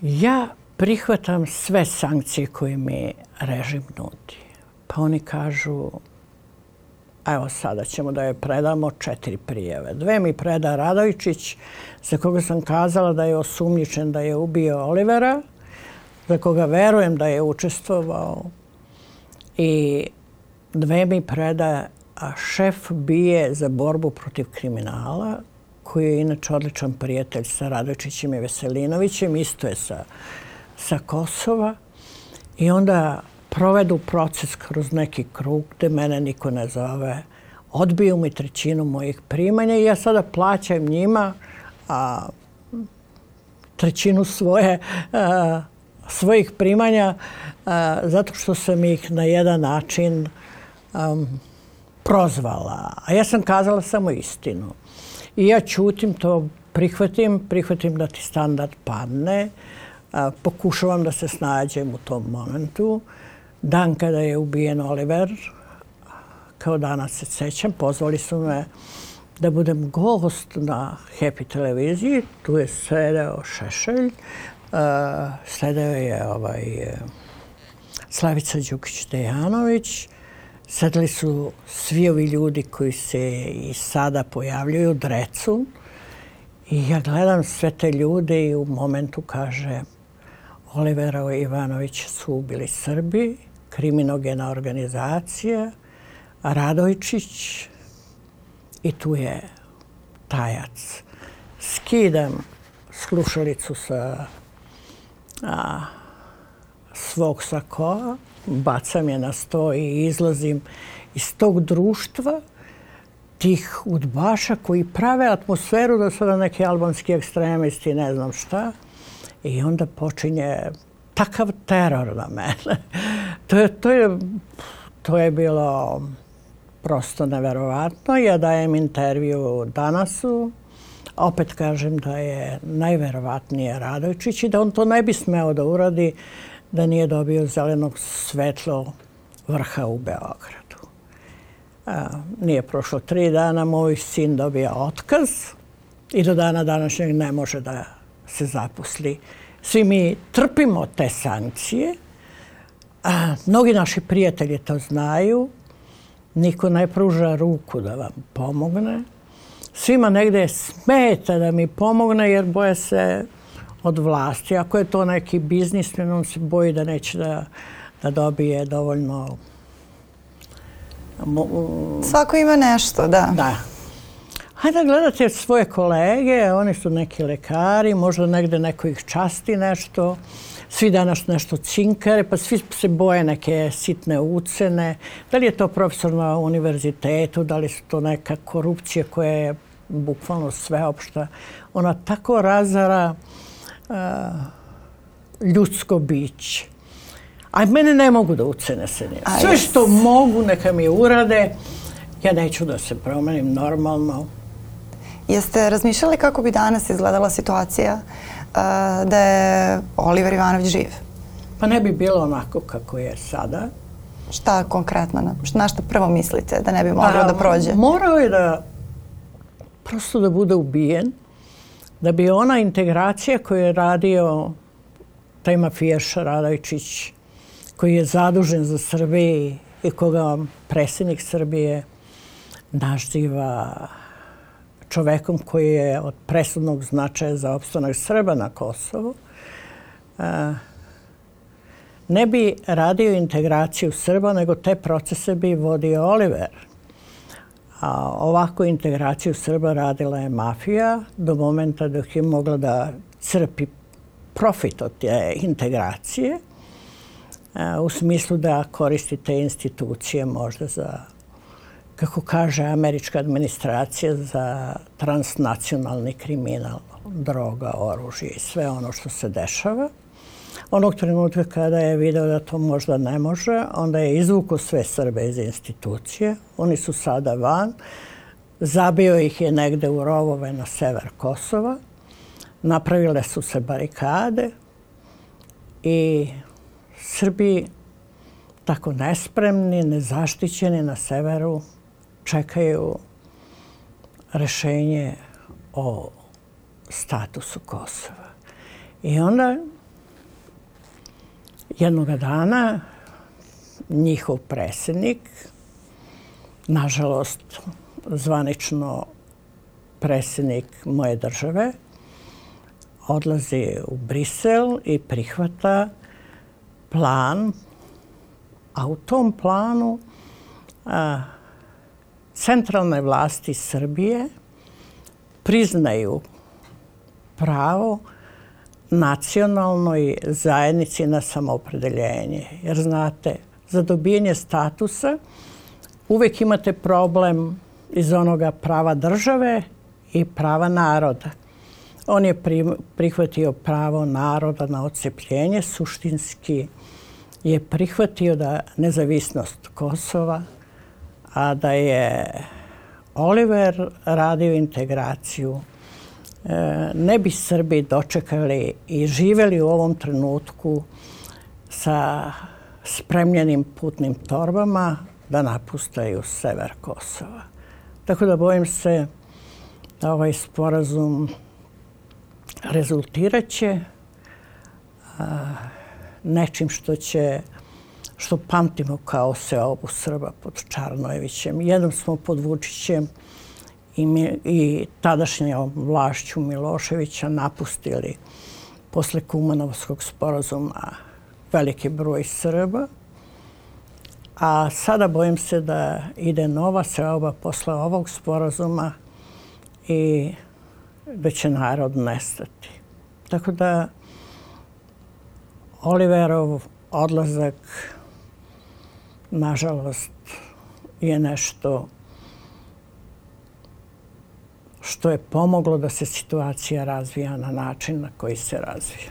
Ja prihvatam sve sankcije koje mi režim nudi. Pa oni kažu, evo sada ćemo da joj predamo četiri prijeve. Dve mi preda Radovićić, za koga sam kazala da je osumnjičen da je ubio Olivera, za koga verujem da je učestvovao. I dve mi preda šef bije za borbu protiv kriminala, koji je inače odličan prijatelj sa Radovićićem i Veselinovićem, isto je sa sa Kosova i onda provedu proces kroz neki krug gdje mene niko ne zove. Odbiju mi trećinu mojih primanja i ja sada plaćam njima a, trećinu svoje, svojih primanja zato što sam ih na jedan način prozvala. A ja sam kazala samo istinu. I ja čutim to, prihvatim, prihvatim da ti standard padne Pokušavam da se snađem u tom momentu. Dan kada je ubijen Oliver, kao danas se sećam, pozvali su me da budem gost na Happy televiziji. Tu je sedeo Šešelj, uh, je ovaj, Slavica Đukić-Dejanović, sedeli su svi ovi ljudi koji se i sada pojavljuju, drecu. I ja gledam sve te ljude i u momentu kaže Olivera Ivanović su ubili Srbi, kriminogena organizacija, Radojčić i tu je tajac. Skidam slušalicu sa svog sakoa, bacam je na sto i izlazim iz tog društva tih udbaša koji prave atmosferu da sada neki albanski ekstremisti ne znam šta. I onda počinje takav teror na mene. to, je, to, je, to je bilo prosto neverovatno. Ja dajem intervju danasu. Opet kažem da je najverovatnije Radojčić i da on to ne bi smeo da uradi da nije dobio zelenog svetlo vrha u Beogradu. nije prošlo tri dana, moj sin dobija otkaz i do dana današnjeg ne može da se zaposli. Svi mi trpimo te sankcije. A, mnogi naši prijatelji to znaju. Niko ne pruža ruku da vam pomogne. Svima negdje smeta da mi pomogne jer boje se od vlasti. Ako je to neki biznismen, on se boji da neće da, da dobije dovoljno... Svako ima nešto, da. Da, Hajde gledate svoje kolege, oni su neki lekari, možda negdje neko ih časti nešto. Svi danas nešto cinkare, pa svi se boje neke sitne ucene. Da li je to profesor na univerzitetu, da li su to neka korupcija koja je bukvalno sveopšta. Ona tako razara ljudsko biće. A mene ne mogu da ucene se Sve što mogu neka mi urade. Ja neću da se promenim normalno. Jeste razmišljali kako bi danas izgledala situacija uh, da je Oliver Ivanović živ? Pa ne bi bilo onako kako je sada. Šta konkretno? Na što prvo mislite da ne bi moglo pa, da prođe? Morao je da prosto da bude ubijen, da bi ona integracija koju je radio taj mafijaš Radojčić, koji je zadužen za Srbiju i koga predsjednik Srbije naziva čovekom koji je od presudnog značaja za opstanak Srba na Kosovu, ne bi radio integraciju Srba, nego te procese bi vodio Oliver. A ovakvu integraciju Srba radila je mafija do momenta dok je mogla da crpi profit od te integracije u smislu da koristi te institucije možda za kako kaže američka administracija za transnacionalni kriminal, droga, oružje i sve ono što se dešava. Onog trenutka kada je video da to možda ne može, onda je izvuko sve Srbe iz institucije. Oni su sada van. Zabio ih je negde u rovove na sever Kosova. Napravile su se barikade i Srbi tako nespremni, nezaštićeni na severu čekaju rešenje o statusu Kosova. I onda jednog dana njihov predsjednik, nažalost zvanično predsjednik moje države, odlazi u Brisel i prihvata plan, a u tom planu centralne vlasti Srbije priznaju pravo nacionalnoj zajednici na samopredeljenje. Jer znate, za dobijenje statusa uvijek imate problem iz onoga prava države i prava naroda. On je prihvatio pravo naroda na ocepljenje suštinski je prihvatio da nezavisnost Kosova a da je Oliver radio integraciju, e, ne bi Srbi dočekali i živeli u ovom trenutku sa spremljenim putnim torbama da napustaju sever Kosova. Tako da bojim se da ovaj sporazum rezultirat će nečim što će što pamtimo kao se obu Srba pod Čarnojevićem. Jednom smo pod Vučićem i, tadašnjom vlašću Miloševića napustili posle Kumanovskog sporazuma veliki broj Srba. A sada bojim se da ide nova seoba posle ovog sporazuma i da će narod nestati. Tako da Oliverov odlazak nažalost, je nešto što je pomoglo da se situacija razvija na način na koji se razvija.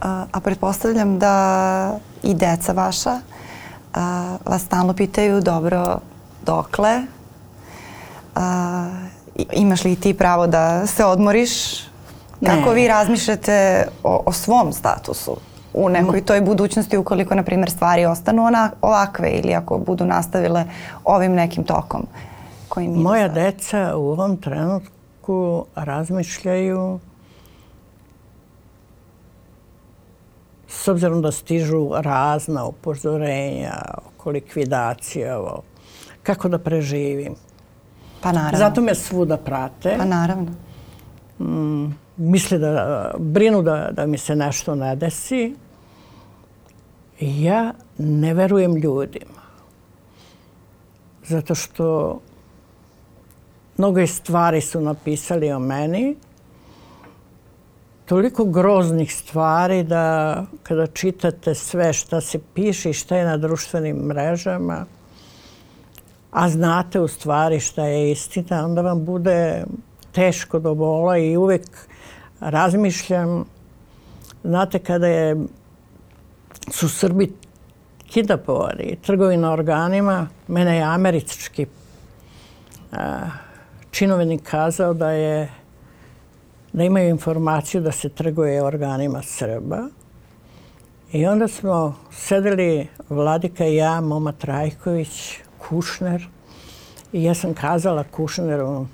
A, pretpostavljam da i deca vaša vas stalno pitaju dobro dokle, imaš li ti pravo da se odmoriš? Kako vi razmišljate o svom statusu? u nekoj toj budućnosti ukoliko, na primjer, stvari ostanu ona, ovakve ili ako budu nastavile ovim nekim tokom. Koji Moja deca u ovom trenutku razmišljaju s obzirom da stižu razna upozorenja oko likvidacije, ovo, kako da preživim. Pa naravno. Zato me svuda prate. Pa naravno. Mm misle da, brinu da, mi se nešto nadesi. Ja ne verujem ljudima. Zato što mnoge stvari su napisali o meni. Toliko groznih stvari da kada čitate sve šta se piše i šta je na društvenim mrežama, a znate u stvari šta je istina, onda vam bude teško do bola i uvijek razmišljam, znate kada je, su Srbi kidnapovani, trgovina organima, mene je američki činovnik kazao da je da imaju informaciju da se trguje organima Srba. I onda smo sedeli Vladika i ja, Moma Trajković, Kušner. I ja sam kazala Kušneru,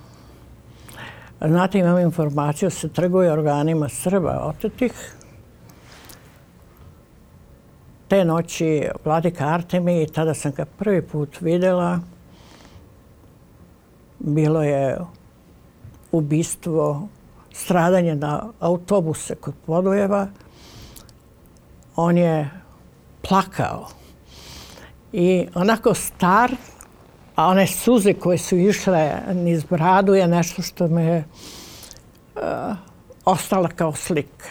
Znate, imam informaciju, se trguje organima Srba otetih. Te noći vladika Artemi i tada sam ga prvi put vidjela. Bilo je ubistvo, stradanje na autobuse kod Podujeva. On je plakao. I onako star, a one suze koje su išle niz bradu je nešto što me e, ostala kao slika.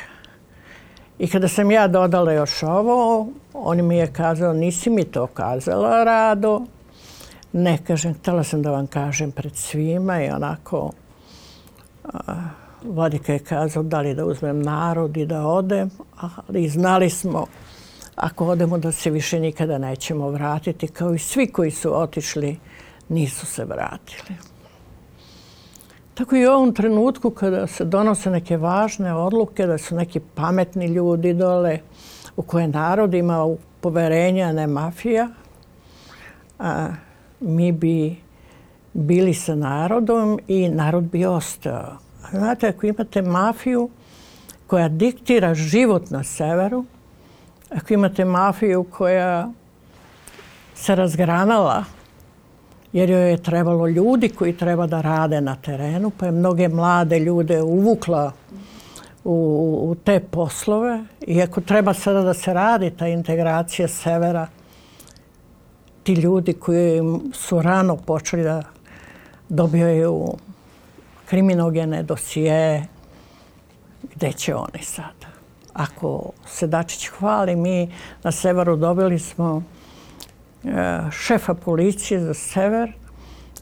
I kada sam ja dodala još ovo, on mi je kazao, nisi mi to kazala, Rado. Ne kažem, htjela sam da vam kažem pred svima i onako... E, vodika je kazao da li da uzmem narod i da odem, ali znali smo ako odemo da se više nikada nećemo vratiti, kao i svi koji su otišli nisu se vratili. Tako i u ovom trenutku kada se donose neke važne odluke, da su neki pametni ljudi dole u koje narod ima poverenja, ne mafija, a, mi bi bili sa narodom i narod bi ostao. Znate, ako imate mafiju koja diktira život na severu, ako imate mafiju koja se razgranala jer joj je trebalo ljudi koji treba da rade na terenu, pa je mnoge mlade ljude uvukla u, te poslove. Iako treba sada da se radi ta integracija severa, ti ljudi koji su rano počeli da dobijaju kriminogene dosije, gdje će oni sada? Ako se Dačić hvali, mi na severu dobili smo šefa policije za sever,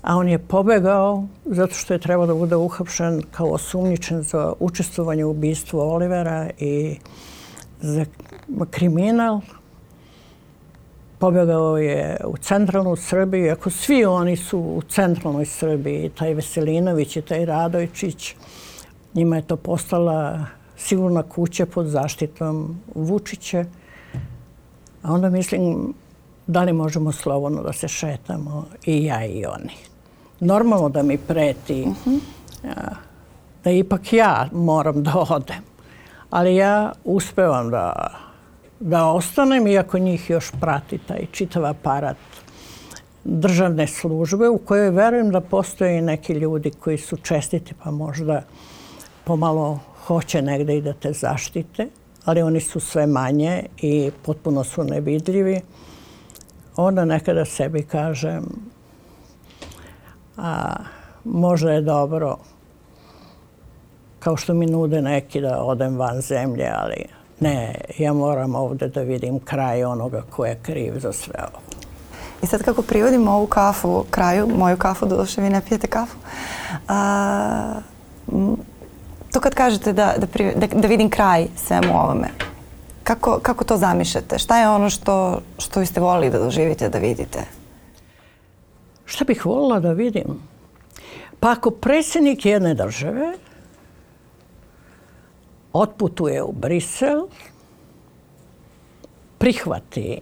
a on je pobegao zato što je trebao da bude uhapšen kao osumnjičen za učestvovanje u ubistvu Olivera i za kriminal. Pobegao je u centralnu Srbiju, ako svi oni su u centralnoj Srbiji, taj Veselinović i taj Radojčić, njima je to postala sigurna kuća pod zaštitom Vučiće A onda mislim, da li možemo slobodno da se šetamo i ja i oni. Normalno da mi preti mhm. da ipak ja moram da odem, ali ja uspevam da, da ostanem, iako njih još prati taj čitav aparat državne službe u kojoj verujem da postoje neki ljudi koji su čestiti pa možda pomalo hoće negdje i da te zaštite, ali oni su sve manje i potpuno su nevidljivi onda nekada sebi kažem a možda je dobro kao što mi nude neki da odem van zemlje, ali ne, ja moram ovdje da vidim kraj onoga ko je kriv za sve ovo. I sad kako privodim ovu kafu kraju, moju kafu, doduše vi ne pijete kafu, to kad kažete da, da vidim kraj svemu ovome, kako, kako to zamišljate? Šta je ono što, što biste volili da doživite, da vidite? Šta bih volila da vidim? Pa ako predsjednik jedne države otputuje u Brisel, prihvati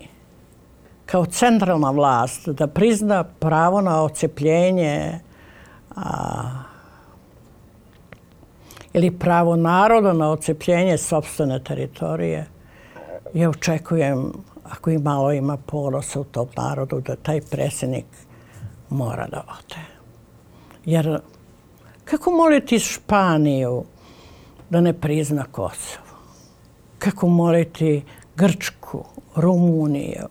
kao centralna vlast da prizna pravo na ocepljenje ili pravo naroda na ocepljenje sobstvene teritorije – ja očekujem, ako i malo ima ponosa u tom narodu, da taj predsjednik mora da ode. Jer kako moliti Španiju da ne prizna Kosovo? Kako moliti Grčku, Rumuniju?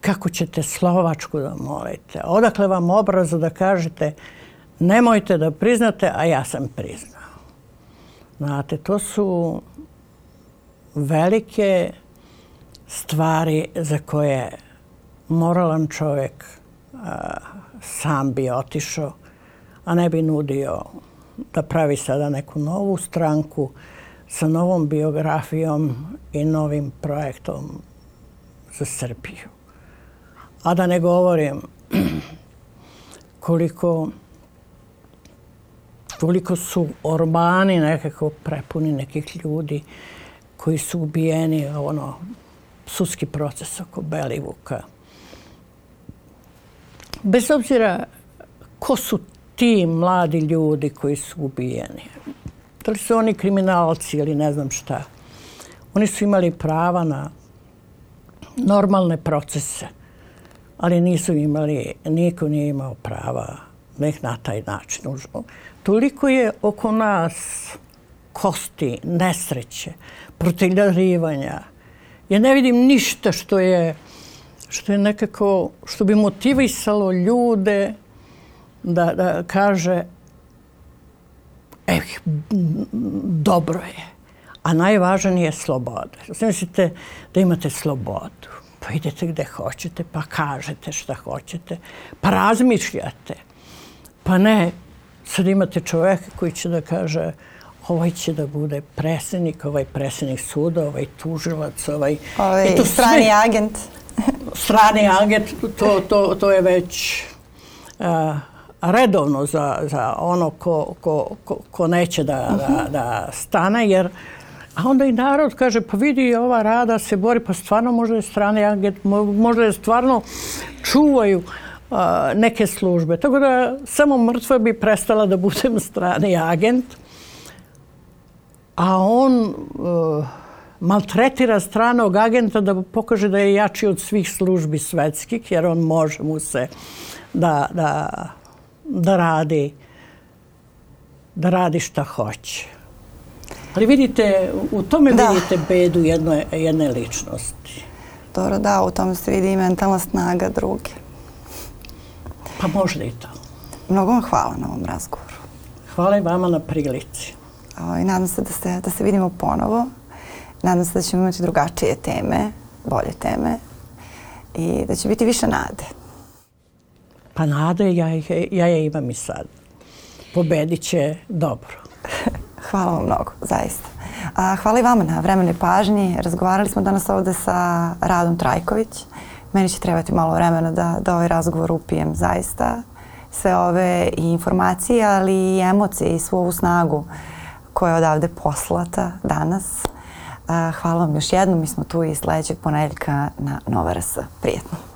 Kako ćete Slovačku da molite? Odakle vam obrazu da kažete nemojte da priznate, a ja sam priznao. Znate, to su velike stvari za koje moralan čovjek sam bi otišao, a ne bi nudio da pravi sada neku novu stranku sa novom biografijom i novim projektom za Srbiju. A da ne govorim koliko, koliko su orbani nekako prepuni nekih ljudi koji su ubijeni, ono, sudski proces oko Belivuka. Bez obzira ko su ti mladi ljudi koji su ubijeni, da li su oni kriminalci ili ne znam šta, oni su imali prava na normalne procese, ali nisu imali, niko nije imao prava nek na taj način Toliko je oko nas kosti, nesreće, proteljavanja. Ja ne vidim ništa što je, što je nekako, što bi motivisalo ljude da, kaže eh, dobro je. A najvažnije je sloboda. Mislite da imate slobodu. Pa idete gdje hoćete, pa kažete šta hoćete, pa razmišljate. Pa ne, sad imate čovjeka koji će da kaže ovaj će da bude predsjednik, ovaj predsjednik suda, ovaj tužilac, ovaj... ovaj strani agent. strani agent, to, je već redovno za, za ono ko, neće da, mhm. da, stane, jer a onda i narod kaže, pa vidi ova rada se bori, pa stvarno možda je strani agent, možda je stvarno čuvaju neke službe. Tako da samo mrtva bi prestala da budem strani agent a on e, maltretira stranog agenta da pokaže da je jači od svih službi svetskih, jer on može mu se da, radi da radi šta hoće. Ali vidite, u tome vidite bedu jedne, jedne ličnosti. Dobro, da, u tome se vidi i mentalna snaga druge. Pa možda i to. Mnogo vam hvala na ovom razgovoru. Hvala i vama na prilici. Ovaj, nadam se da se, da se vidimo ponovo. Nadam se da ćemo imati drugačije teme, bolje teme i da će biti više nade. Pa nade ja, ja je imam i sad. Pobedit će dobro. Hvala vam mnogo, zaista. A, hvala i vama na vremenoj pažnji. Razgovarali smo danas ovdje sa Radom Trajković. Meni će trebati malo vremena da, da ovaj razgovor upijem zaista. Sve ove informacije, ali i emocije i svu ovu snagu koja je odavde poslata danas. Eh, hvala vam još jednom, mi smo tu i sljedećeg ponedjeljka na Nova RS. Prijetno!